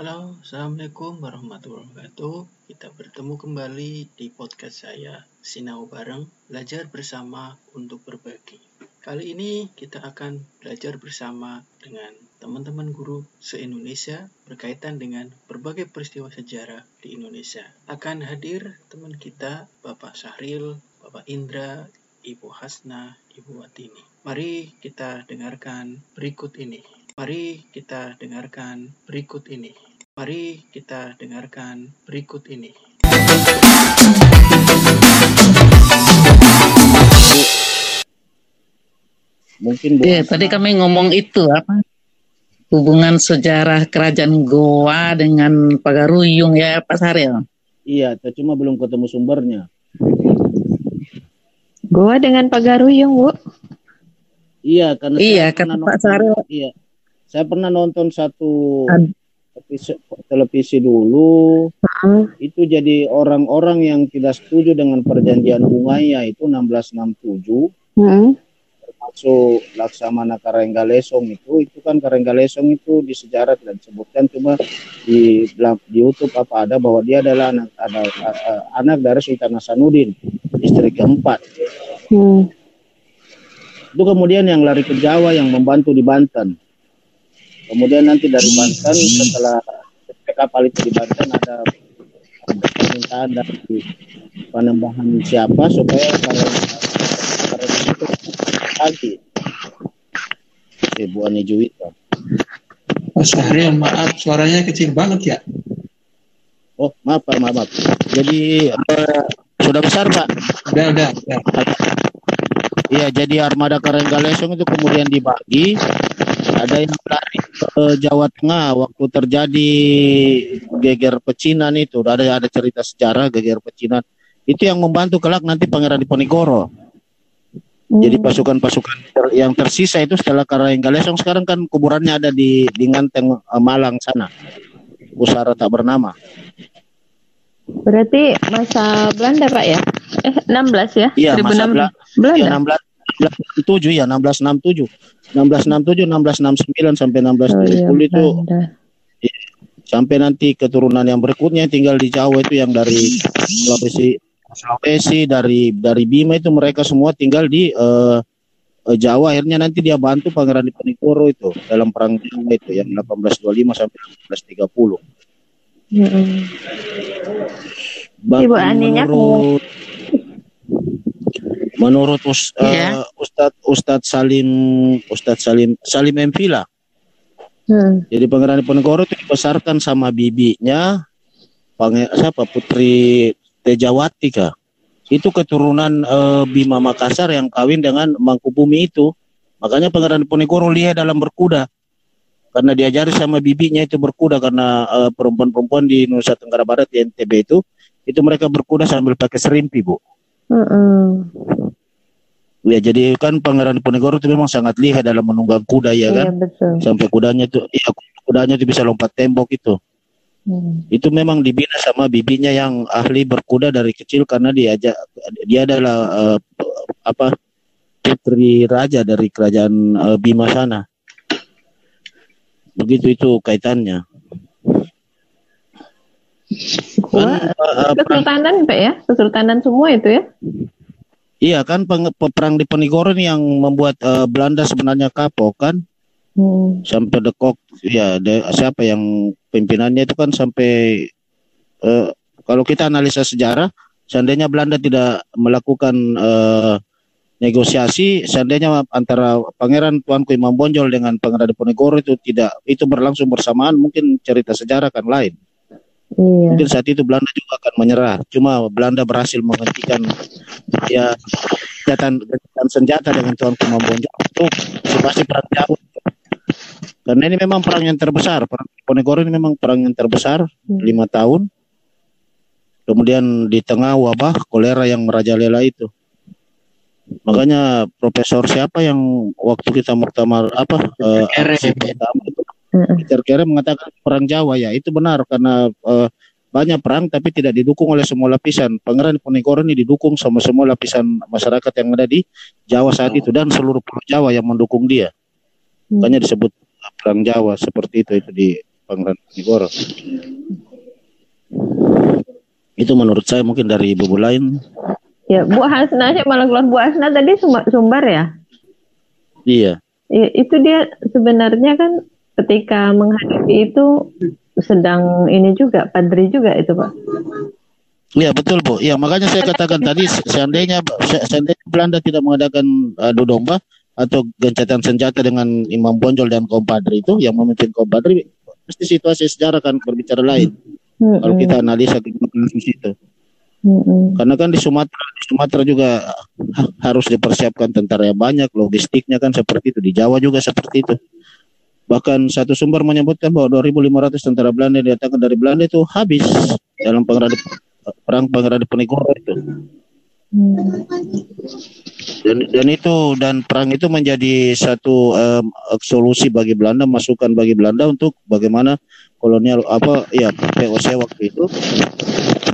Halo, Assalamualaikum warahmatullahi wabarakatuh. Kita bertemu kembali di podcast saya, Sinau Bareng, belajar bersama untuk berbagi. Kali ini kita akan belajar bersama dengan teman-teman guru se-Indonesia berkaitan dengan berbagai peristiwa sejarah di Indonesia. Akan hadir teman kita, Bapak Sahril, Bapak Indra, Ibu Hasna, Ibu Watini. Mari kita dengarkan berikut ini. Mari kita dengarkan berikut ini. Mari kita dengarkan berikut ini. Mungkin Iya, tadi kami ngomong itu apa? Hubungan sejarah kerajaan Goa dengan Pagaruyung ya Pak Saril. Iya, cuma belum ketemu sumbernya. Goa dengan Pagaruyung, Bu. Iya, karena Iya, saya kata pernah Pak nonton- Saril. Iya, saya pernah nonton satu Ad- televisi, televisi dulu. Itu jadi orang-orang yang tidak setuju dengan perjanjian Umayyah itu 1667 Hmm. termasuk Laksamana Karenggalesong itu itu kan Karenggalesong itu di sejarah tidak disebutkan cuma di di YouTube apa ada bahwa dia adalah anak ada a- anak dari Sultan Hasanuddin istri keempat Hmm. itu kemudian yang lari ke Jawa yang membantu di Banten kemudian nanti dari Banten setelah kapal itu di Banten ada permintaan dari penambahan siapa supaya karena itu lagi Ibu Ani Juwita Mas Syahril, maaf suaranya kecil banget ya. oh maaf Pak maaf, maaf. jadi eh, sudah besar Pak Udah, udah, udah. Iya, jadi armada Karenggalesong itu kemudian dibagi. Ada yang lari ke Jawa Tengah waktu terjadi geger pecinan itu. Ada ada cerita sejarah geger pecinan. Itu yang membantu kelak nanti Pangeran Diponegoro. Jadi pasukan-pasukan ter- yang tersisa itu setelah Karenggalesong sekarang kan kuburannya ada di di Nganteng eh, Malang sana. Pusara tak bernama. Berarti masa Belanda, Pak ya? Eh, 16 ya? Iya, masa 1600. Bela- Ya, Belanda. 16 1667 ya, 1667. 1667, 1669 sampai Oh, iya, 1670 itu Belanda. sampai nanti keturunan yang berikutnya yang tinggal di Jawa itu yang dari Sulawesi Sulawesi dari dari Bima itu mereka semua tinggal di eh, Jawa akhirnya nanti dia bantu Pangeran Diponegoro itu dalam perang Jawa itu yang 1825 sampai 1830. Hmm. Ibu Aninya menurut menurut Us, eh, Iya. Ustadz Ustadz Salim Ustadz Salim Salim Empila Hmm. Jadi Pangeran Diponegoro itu dibesarkan sama bibinya Pange siapa Putri Tejawati kah? Itu keturunan eh, Bima Makassar yang kawin dengan Mangkubumi itu. Makanya Pangeran Diponegoro lihat dalam berkuda. Karena diajari sama bibinya itu berkuda karena eh, perempuan-perempuan di Nusa Tenggara Barat di NTB itu itu mereka berkuda sambil pakai serimpi, Bu. Hmm. Ya jadi kan Pangeran Diponegoro itu memang sangat lihai dalam menunggang kuda ya kan. Iya, betul. Sampai kudanya itu iya kudanya itu bisa lompat tembok itu. Hmm. itu memang dibina sama bibinya yang ahli berkuda dari kecil karena diajak dia adalah eh, apa putri raja dari kerajaan eh, Bima sana begitu itu kaitannya Goa, kan eh, Kesultanan, Pak ya? Kesultanan semua itu ya? Iya kan peng- perang di Penigoro ini yang membuat eh, Belanda sebenarnya kapok kan Hmm. sampai dekok ya de- siapa yang pimpinannya itu kan sampai eh, kalau kita analisa sejarah seandainya Belanda tidak melakukan eh, negosiasi seandainya antara Pangeran Tuanku Imam Bonjol dengan Pangeran Diponegoro itu tidak itu berlangsung bersamaan mungkin cerita sejarah kan lain Iya. mungkin saat itu Belanda juga akan menyerah cuma Belanda berhasil menghentikan ya gencatan gencatan senjata dengan Tuanku Imam Bonjol itu pasti perang jauh karena ini memang perang yang terbesar perang Diponegoro ini memang perang yang terbesar Hmm. lima tahun kemudian di tengah wabah kolera yang merajalela itu makanya profesor siapa yang waktu kita muktamar apa eh, itu. Peter Kere mengatakan perang Jawa ya itu benar karena eh, banyak perang tapi tidak didukung oleh semua lapisan Pangeran Diponegoro ini didukung sama semua lapisan masyarakat yang ada di Jawa saat itu dan seluruh pulau Jawa yang mendukung dia Hmm. makanya disebut perang Jawa seperti itu itu di Pangeran Diponegoro. Itu menurut saya mungkin dari ibu lain. Ya, Bu Hasna sih malah keluar Bu Hasna tadi sumber ya. Iya. Ya, itu dia sebenarnya kan ketika menghadapi itu sedang ini juga padri juga itu Pak. Iya betul bu. Iya makanya saya katakan tadi seandainya seandainya Belanda tidak mengadakan adu domba atau gencatan senjata dengan Imam Bonjol dan kompadri itu yang memimpin kompadri pasti situasi sejarah kan berbicara lain. Hmm. Kalau kita analisa kasus itu. Hmm. Karena kan di Sumatera di Sumatera juga harus dipersiapkan tentara yang banyak, logistiknya kan seperti itu. Di Jawa juga seperti itu. Bahkan satu sumber menyebutkan bahwa 2.500 tentara Belanda yang datangkan dari Belanda itu habis dalam pengeran perang Pangeran Diponegoro itu. Dan, dan itu dan perang itu menjadi satu um, solusi bagi Belanda, masukan bagi Belanda untuk bagaimana kolonial apa ya POC waktu itu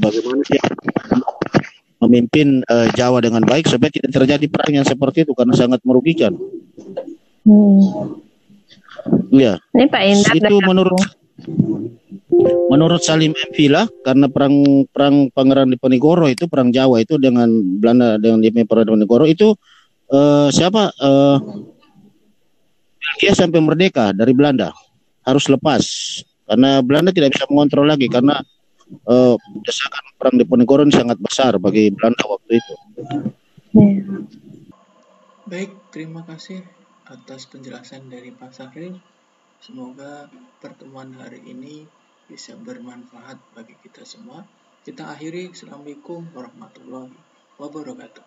bagaimana dia memimpin uh, Jawa dengan baik supaya tidak terjadi perang yang seperti itu karena sangat merugikan. Hmm. Ya. Ini Pak Indra itu menurut Menurut Salim M. Villa, karena perang perang Pangeran Diponegoro itu perang Jawa itu dengan Belanda dengan Pangeran Diponegoro itu uh, siapa uh, Belgia sampai merdeka dari Belanda harus lepas karena Belanda tidak bisa mengontrol lagi karena uh, desakan perang Diponegoro ini sangat besar bagi Belanda waktu itu. Baik, terima kasih atas penjelasan dari Pak Sahril. Semoga pertemuan hari ini bisa bermanfaat bagi kita semua. Kita akhiri. Assalamualaikum warahmatullahi wabarakatuh.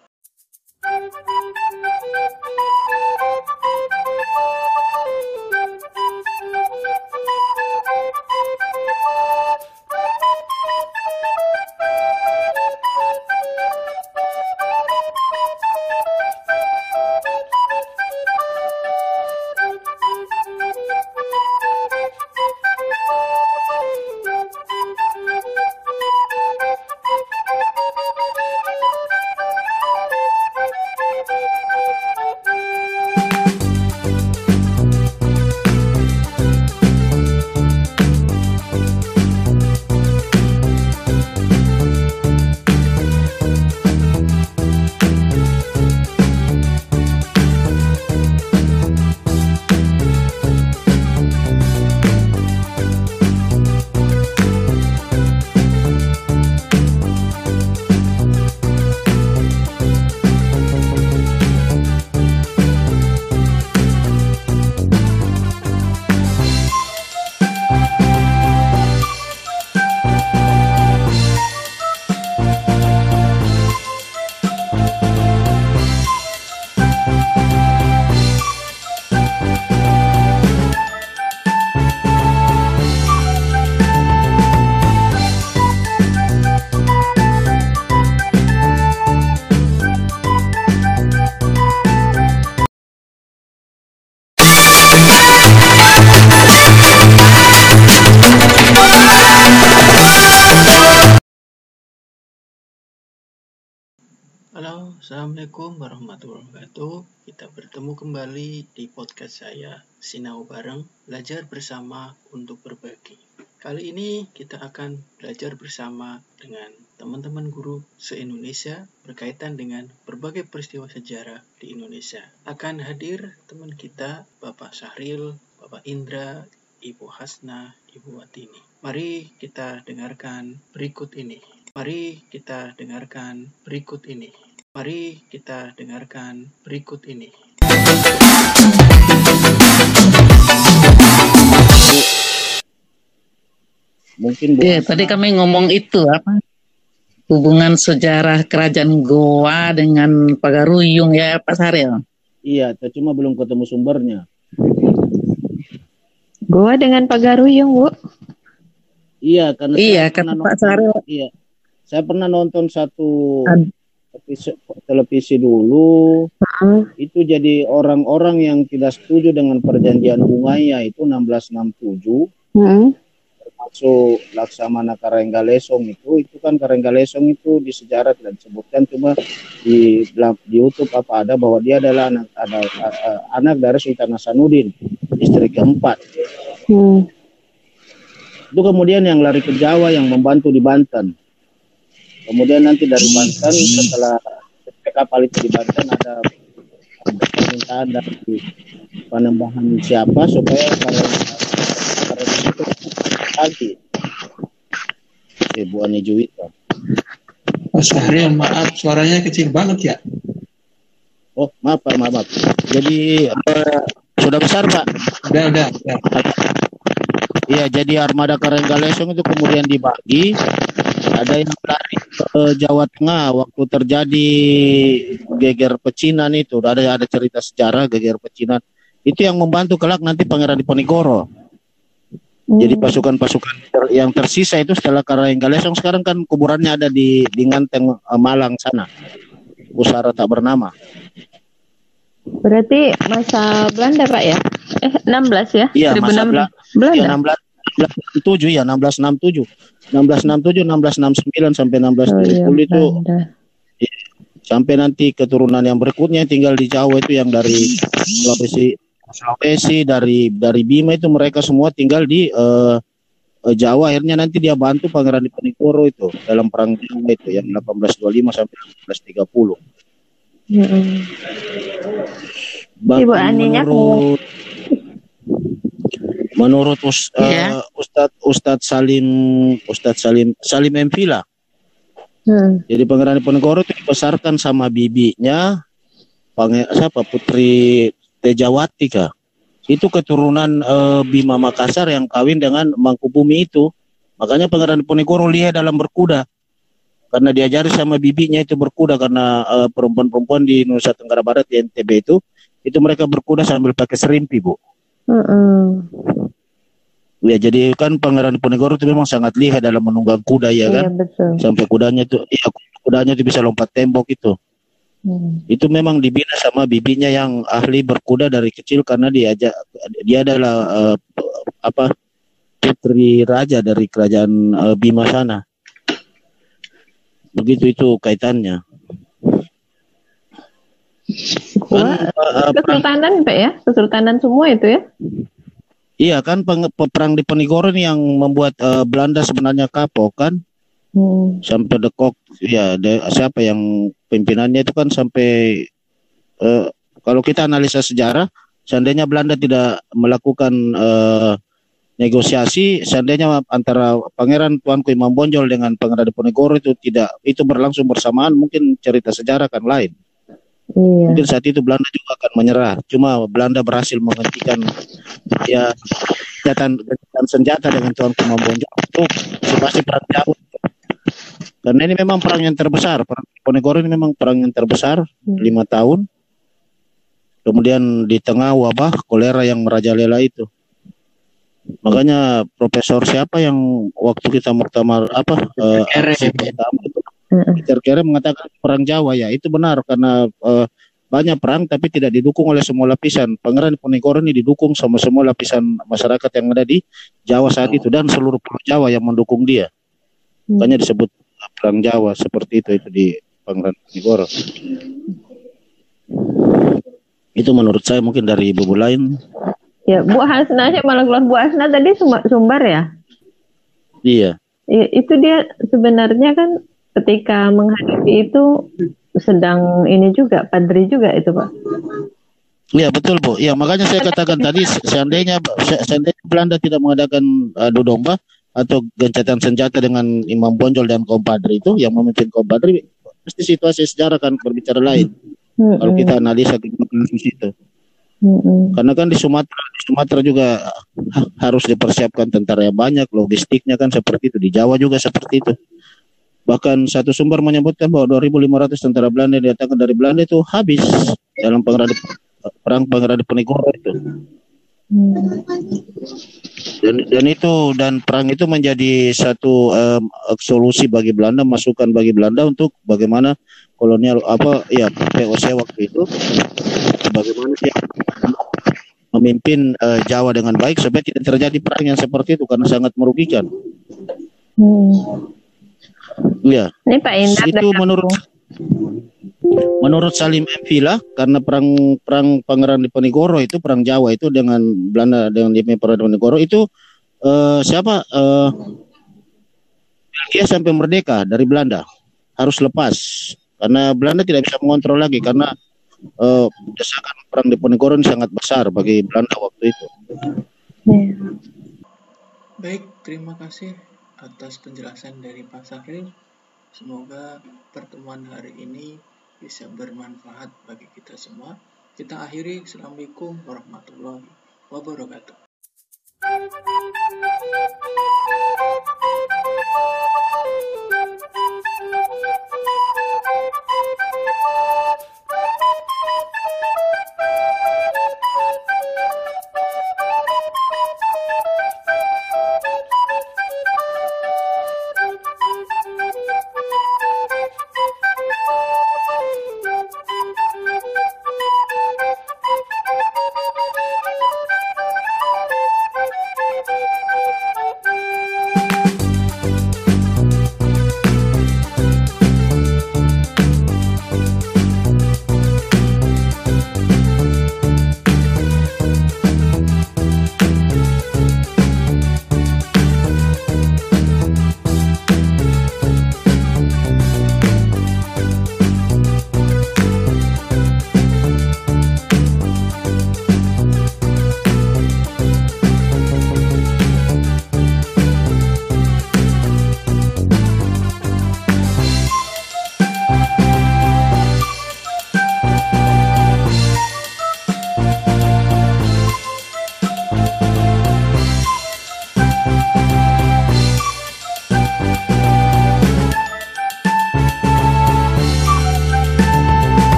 Halo, Assalamualaikum warahmatullahi wabarakatuh. Kita bertemu kembali di podcast saya, Sinau Bareng, belajar bersama untuk berbagi. Kali ini kita akan belajar bersama dengan teman-teman guru se-Indonesia berkaitan dengan berbagai peristiwa sejarah di Indonesia. Akan hadir teman kita, Bapak Sahril, Bapak Indra, Ibu Hasna, Ibu Watini. Mari kita dengarkan berikut ini. Mari kita dengarkan berikut ini. Mari kita dengarkan berikut ini. Mungkin ya, tadi kami ngomong itu apa? Hubungan sejarah kerajaan Goa dengan Pagaruyung ya Pak Saril. Iya, cuma belum ketemu sumbernya. Goa dengan Pagaruyung, Bu. Iya, karena iya, kata Pak Saril. Iya. Saya pernah nonton satu Ad televisi, televisi dulu hmm. itu jadi orang-orang yang tidak setuju dengan perjanjian Ungaya itu 1667 hmm. termasuk Laksamana Karenggalesong itu itu kan Karenggalesong itu di sejarah tidak disebutkan cuma di di YouTube apa ada bahwa dia adalah anak ada uh, anak dari Sultan Hasanuddin istri keempat hmm. Itu kemudian yang lari ke Jawa yang membantu di Banten. Kemudian nanti dari Banten setelah kapal itu di Banten ada permintaan dari penambahan siapa supaya kalau itu lagi. Ibu Ani Juwita. Mas Syahril, maaf suaranya kecil banget ya. Oh, maaf Pak, maaf. maaf. Jadi uh, sudah besar Pak? Udah, udah. udah. Iya, jadi armada Karanggalesong itu kemudian dibagi. Ada yang lari ke Jawa Tengah waktu terjadi geger pecinan itu. Ada ada cerita sejarah geger pecinan. Itu yang membantu kelak nanti Pangeran Diponegoro. Jadi Hmm. pasukan-pasukan ter- yang tersisa itu setelah Karanggalesong sekarang kan kuburannya ada di di Nganteng eh, Malang sana. Pusara tak bernama. Berarti masa Belanda Pak ya? Eh 16 ya? Iya, masa 16. Bela- Belanda. Ya 16 1667 ya 1667. 1667 1669 sampai Oh iya, 1670 itu Belanda. sampai nanti keturunan yang berikutnya yang tinggal di Jawa itu yang dari Sulawesi Sulawesi dari dari Bima itu mereka semua tinggal di eh, Jawa akhirnya nanti dia bantu Pangeran Diponegoro itu dalam perang Jawa itu yang 1825 sampai 1830. Mm-mm. Bahkan Ibu Aninya menurut menurut Us, Iya. eh, Ustadz Ustadz Salim Ustadz Salim Salim Empila Hmm. Jadi Pangeran Diponegoro itu dibesarkan sama bibinya Pange, siapa Putri Tejawati kah? Itu keturunan eh, Bima Makassar yang kawin dengan Mangkubumi itu. Makanya Pangeran Diponegoro lihat dalam berkuda. Karena diajari sama bibinya itu berkuda karena eh, perempuan-perempuan di Nusa Tenggara Barat di NTB itu itu mereka berkuda sambil pakai serimpi, Bu. Mm-mm. Ya, jadi kan Pangeran Diponegoro itu memang sangat lihai dalam menunggang kuda ya kan. Iya betul. Sampai kudanya tuh iya kudanya tuh bisa lompat tembok itu. Hmm. itu memang dibina sama bibinya yang ahli berkuda dari kecil karena diajak dia adalah eh, apa putri raja dari kerajaan eh, Bima sana begitu itu kaitannya Wah, Kan, eh, Kesultanan Pak ya? Kesultanan semua itu ya? Iya kan peng- perang di Penigoro ini yang membuat eh, Belanda sebenarnya kapok kan Hmm. sampai dekok ya de- siapa yang pimpinannya itu kan sampai eh, kalau kita analisa sejarah seandainya Belanda tidak melakukan eh, negosiasi seandainya antara Pangeran Tuanku Imam Bonjol dengan Pangeran Diponegoro itu tidak itu berlangsung bersamaan mungkin cerita sejarah kan lain Iya. mungkin saat itu Belanda juga akan menyerah cuma Belanda berhasil menghentikan ya gencatan gencatan senjata dengan Tuanku Imam Bonjol itu situasi perang jauh karena ini memang perang yang terbesar perang Diponegoro ini memang perang yang terbesar Hmm. lima tahun kemudian di tengah wabah kolera yang merajalela itu makanya profesor siapa yang waktu kita muktamar apa eh, Kere. Peter Kere mengatakan perang Jawa ya itu benar karena eh, banyak perang tapi tidak didukung oleh semua lapisan. Pangeran Diponegoro ini didukung sama semua lapisan masyarakat yang ada di Jawa saat itu dan seluruh pulau Jawa yang mendukung dia. Makanya disebut perang Jawa seperti itu itu di Pangeran Diponegoro itu menurut saya mungkin dari ibu lain. Ya, Bu Hasna sih malah keluar. Bu Hasna tadi Sumbar, Sumbar ya? iya. I- Itu dia sebenarnya kan ketika menghadapi itu sedang ini juga padri juga itu Pak. Iya betul bu. Iya makanya saya katakan tadi se- seandainya se- seandainya Belanda tidak mengadakan adu domba atau gencatan senjata dengan Imam Bonjol dan kompadri itu yang memimpin kompadri pasti situasi sejarah kan berbicara lain. Mm-mm. Kalau kita analisa kasus itu. Mm-mm. Karena kan di Sumatera di Sumatera juga ha- harus dipersiapkan tentara yang banyak, logistiknya kan seperti itu. Di Jawa juga seperti itu. Bahkan satu sumber menyebutkan bahwa 2.500 tentara Belanda yang datangkan dari Belanda itu habis dalam perang pengeraan Diponegoro itu. Dan dan itu dan perang itu menjadi satu em, solusi bagi Belanda masukan bagi Belanda untuk bagaimana kolonial apa ya POC waktu itu bagaimana dia memimpin eh, Jawa dengan baik supaya tidak terjadi perang yang seperti itu karena sangat merugikan. Hmm. Iya, Ini Pak Indra itu menurut menurut Salim M. Villa karena perang perang Pangeran Diponegoro itu perang Jawa itu dengan Belanda dengan Diponegoro itu uh, siapa uh, Belgia sampai merdeka dari Belanda harus lepas karena Belanda tidak bisa mengontrol lagi karena uh, desakan perang Diponegoro sangat besar bagi Belanda waktu itu. Yeah. Baik, terima kasih atas penjelasan dari Pak Sahril. Semoga pertemuan hari ini bisa bermanfaat bagi kita semua. Kita akhiri. Assalamualaikum warahmatullahi wabarakatuh.